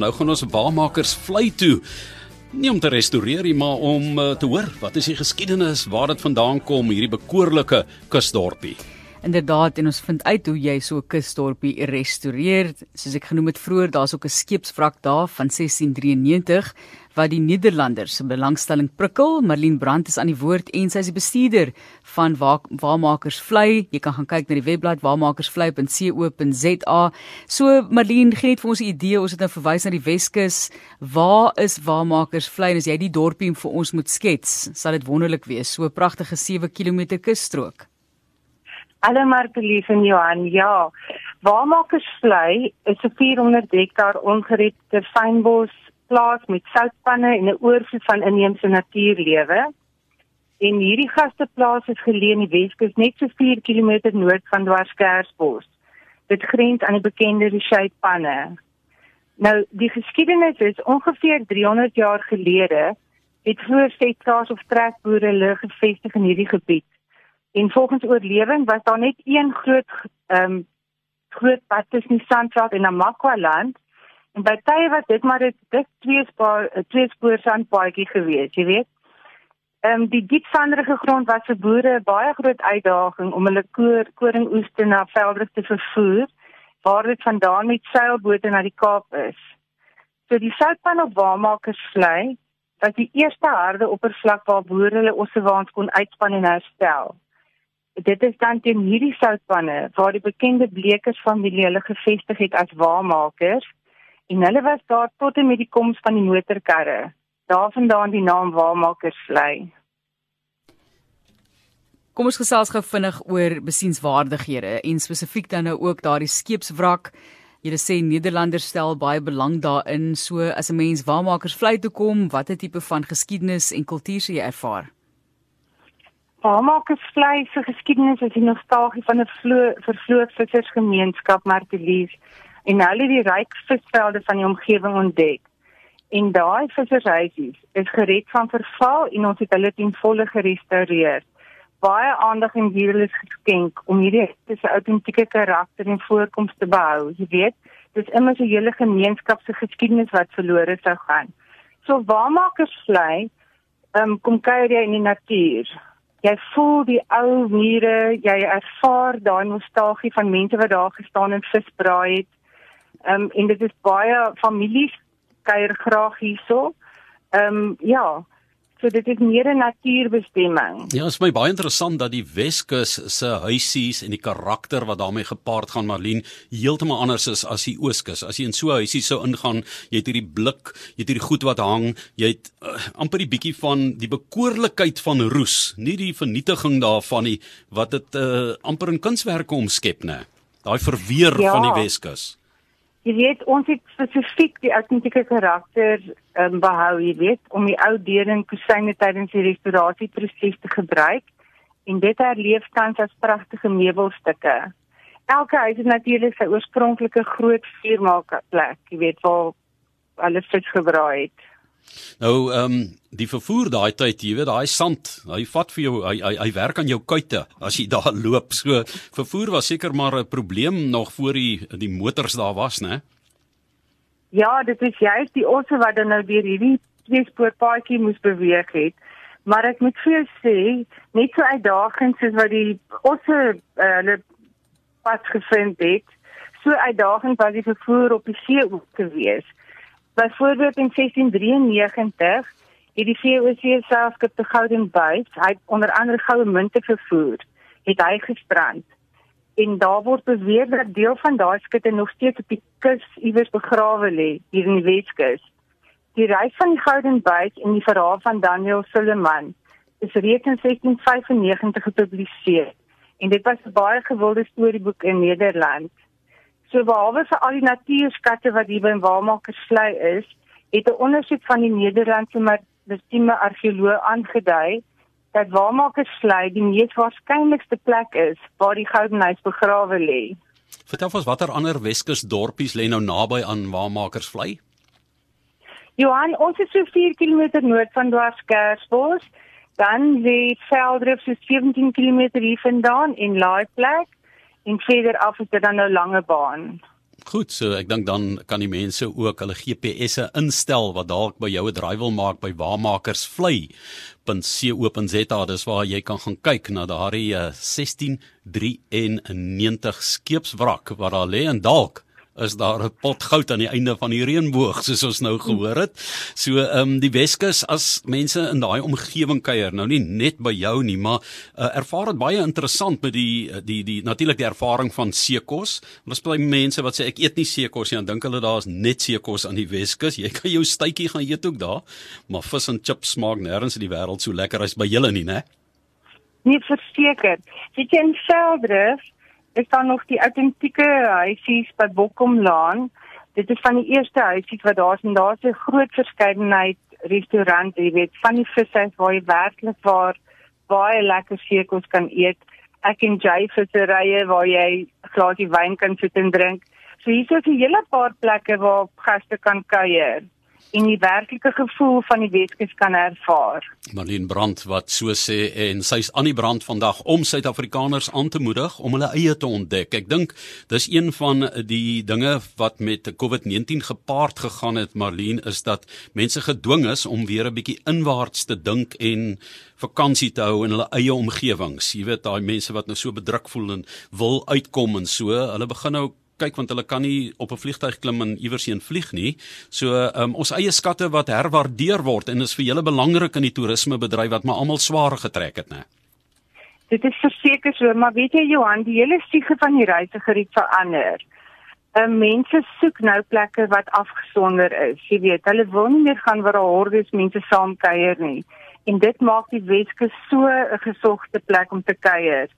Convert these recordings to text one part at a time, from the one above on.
Nou gaan ons waarmakers vlei toe. Nie om te restoreer nie, maar om uh, te hoor wat is die geskiedenis, waar dit vandaan kom, hierdie bekoorlike kusdorpie. Inderdaad, en ons vind uit hoe jy so 'n kusdorpie restoreer. Soos ek genoem het vroeër, daar's ook 'n skeepswrak daar van 1693 wat die Nederlanders se belangstelling prikkel. Marlene Brandt is aan die woord en sy is die bestuurder van Waarmakers Vlei. Jy kan gaan kyk na die webblad waarmakersvlei.co.za. So Marlene, gee net vir ons 'n idee, ons het nou verwys na die Weskus. Waar is Waarmakers Vlei? As jy die dorpie vir ons moet skets, sal dit wonderlik wees. So 'n pragtige 7 km kusstrook. Hallo Martelies en Johan. Ja. Waarmakers Vlei is 'n 400 hektaar ongerepte fynbos plaas met soutpanne en 'n oorvloed van inheemse natuurlewe. En hierdie gasteplaas is geleë in die Weskus net so 4 km noord van Dwarskersbos. Dit grens aan die bekende Richey-panne. Nou, die geskiedenis is ongeveer 300 jaar gelede het vroeër setplaas of trekboere hulle gevestig in hierdie gebied. En volgens oorlewing was daar net een groot ehm um, groot pad tussen die Sandveld en Namakwa land En by tye was dit maar 'n dik twee spoor twee spoor sandpaadjie geweest, jy weet. Ehm um, die diepsanderige grond was vir boere 'n baie groot uitdaging om hulle koor koringoeste na velde te vervoer waar dit vandaan met seilbote na die Kaap is. So die soutpan op waarmakers vlei was die eerste harde oppervlak waar boere hulle ossewaans kon uitspan en herstel. Dit is dan teen hierdie soutpanne waar die bekende Blekers familie hulle gevestig het as waarmakers En hulle was daar tot en met die koms van die motorkarre. Daarvandaan die naam Waarmakersvlei. Kom ons gesels gou vinnig oor besienswaardighede en spesifiek dan nou ook daardie skeepswrak. Julle sê Nederlanders stel baie belang daarin. So as 'n mens Waarmakersvlei toe kom, watter tipe van geskiedenis en kultuur sê jy ervaar? Waarmakersvlei se geskiedenis is die nostalgie van 'n vervloekte vissersgemeenskap Martelies en hulle die ryk visvelde van die omgewing ontdek. En daai vissershuisies is gered van verval en ons het hulle ten volle gerestoreer. Baie aandag en hierdie is geskenk om hierdie se autentieke karakter en voorkoms te behou. Jy weet, dis immer so 'n hele gemeenskap se geskiedenis wat verlore sou gaan. So waarmakers vlei, ehm um, kom kuier jy in die natuur. Jy voel die ou mure, jy ervaar daai nostalgie van mense wat daar gestaan en vis braai het. Ehm um, en dit is baie families kuier graag hierso. Ehm um, ja, so dit is meer 'n natuurbestemming. Ja, is my baie interessant dat die Weskus se huisies en die karakter wat daarmee gepaard gaan Marlene heeltemal anders is as die Ooskus. As jy in so 'n huisie sou ingaan, jy het hierdie blik, jy het hierdie goed wat hang, jy het uh, amper die bietjie van die bekoorlikheid van roes, nie die vernietiging daarvan nie wat dit uh, amper in kunswerke omskep, né? Daai verweer ja. van die Weskus. Jy weet ons het spesifiek die autentieke karakter um, behou, jy weet, om die ou deure en kusyne tydens die restaurasieproses te gebruik en dit herleef tans as pragtige meubelstukke. Elke huis het natuurlik sy oorspronklike groot vuurmaakplek, jy weet, waar alles vis gebraai het. Nou ehm um, die vervoer daai tyd, jy weet, daai sand, hy vat vir jou hy hy, hy werk aan jou kuite as jy daar loop. So vervoer was seker maar 'n probleem nog voor die die motors daar was, né? Ja, dit is juist die osse wat dan nou deur hierdie tweespoorpaadjie moes beweeg het. Maar ek moet vir jou sê, net so uitdagend soos wat die osse uh, hulle pas gevind het, so uitdagend was die vervoer op die see ook geweest. Byvoorbeeld in 1693 het die VOC selfskip te Golden Bay, hy onder andere goue munte vervoer, het hy gestrand. En daar word beweer dat deel van daai skitte nog steeds op die kus iewers begrawe lê hier in die Weskus. Die reis van die Golden Bay en die verhaal van Daniel Suleman is reeds in 1695 gepubliseer en dit was 'n baie gewilde storieboek in Nederland. So behalwe vir al die natuurskatte wat hier by Waarmakersvlei is, het 'n ondersoek van die Nederlandse maritieme argeoloog aangedui dat Waarmakersvlei die mees waarskynlikste plek is waar die Goudenhuis begrawe lê. Vertel ons watter ander Weskus dorpies lê nou naby aan Waarmakersvlei? Johan, ons is so 4 km noord van Dwarskersbos, dan lê Veldrif so 17 km hier vandaan en Laaiplek en verder af is dit dan nou lange baan. Goed, so ek dink dan kan die mense ook hulle GPS'e instel wat dalk by jou 'n draai wil maak by waarmakersvlei.co.za dis waar jy kan gaan kyk na daardie 1693 eh, skeepswrak wat daar lê en dalk is daar 'n pot goud aan die einde van die reënboog soos ons nou gehoor het. So ehm um, die Weskus as mense in daai omgewing kuier, nou nie net by jou nie, maar uh, ervaar dit baie interessant met die die die natuurlik die ervaring van seekos. Want as baie mense wat sê ek eet nie seekos nie, dan dink hulle daar's net seekos aan die Weskus. Jy kan jou stytjie gaan eet ook daar, maar vis en chips smaak nêrens in die wêreld so lekker as by julle nie, né? Nie verseker. Dit is in Veldrif is daar nog die autentieke huisies by Bokkomlaan. Dit is van die eerste huisies wat daar is en daar's 'n groot verskeidenheid restaurante, jy weet, van die vishuis waar jy werklik waar baie lekker seekos kan eet. Ek en Jay visserye waar jy 'n glasie wyn kan sit en drink. So hier is 'n hele paar plekke waar gaste kan kuier en die werklike gevoel van die Weskus kan ervaar. Marlene Brandt wat so sê en sy's aan die brand vandag om Suid-Afrikaners aan te moedig om hulle eie te ontdek. Ek dink dis een van die dinge wat met COVID-19 gepaard gegaan het Marlene is dat mense gedwing is om weer 'n bietjie inwaarts te dink en vakansie te hou in hulle eie omgewings. Jy weet daai mense wat nou so bedruk voel en wil uitkom en so, hulle begin nou kyk want hulle kan nie op 'n vliegtuig klim en iewers heen vlieg nie. So um, ons eie skatte wat herwaardeer word en is vir julle belangrik in die toerismebedryf wat maar almal swaar getrek het, né? Dit is verseker so, maar weet jy Johan, die hele siege van die reisiger het verander. Um, mense soek nou plekke wat afgesonder is. Jy weet, hulle wil nie meer gaan waar hordes mense saam kuier nie. En dit maak die Weskus so 'n gesogte plek om te kuier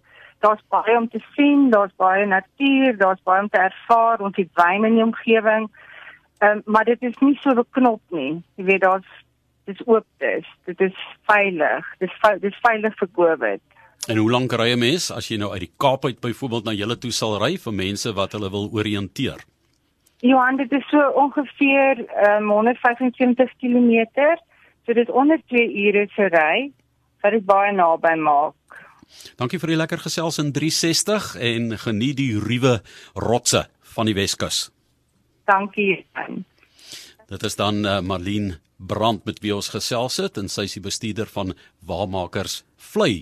daar's baie om te sien, daar's baie natuur, daar's baie om te ervaar, ons het wyn in die omgewing. Ehm um, maar dit is nie so beknop nie. Jy weet daar's dis oop dis. Dit is veilig. Dis dis veilig vir COVID. En hoe lank ry 'n mens as jy nou uit die Kaap uit byvoorbeeld na julle toe sal ry vir mense wat hulle wil orienteer? Johan, dit is so ongeveer um, 175 km. So dit is onder 2 ure se ry wat dit baie naby maak. Dankie vir die lekker gesels in 360 en geniet die ruwe rotse van die Weskus. Dankie. Dit is dan uh, Marlene Brand met wie ons gesels het en sy is die bestuurder van Waarmakers Vlei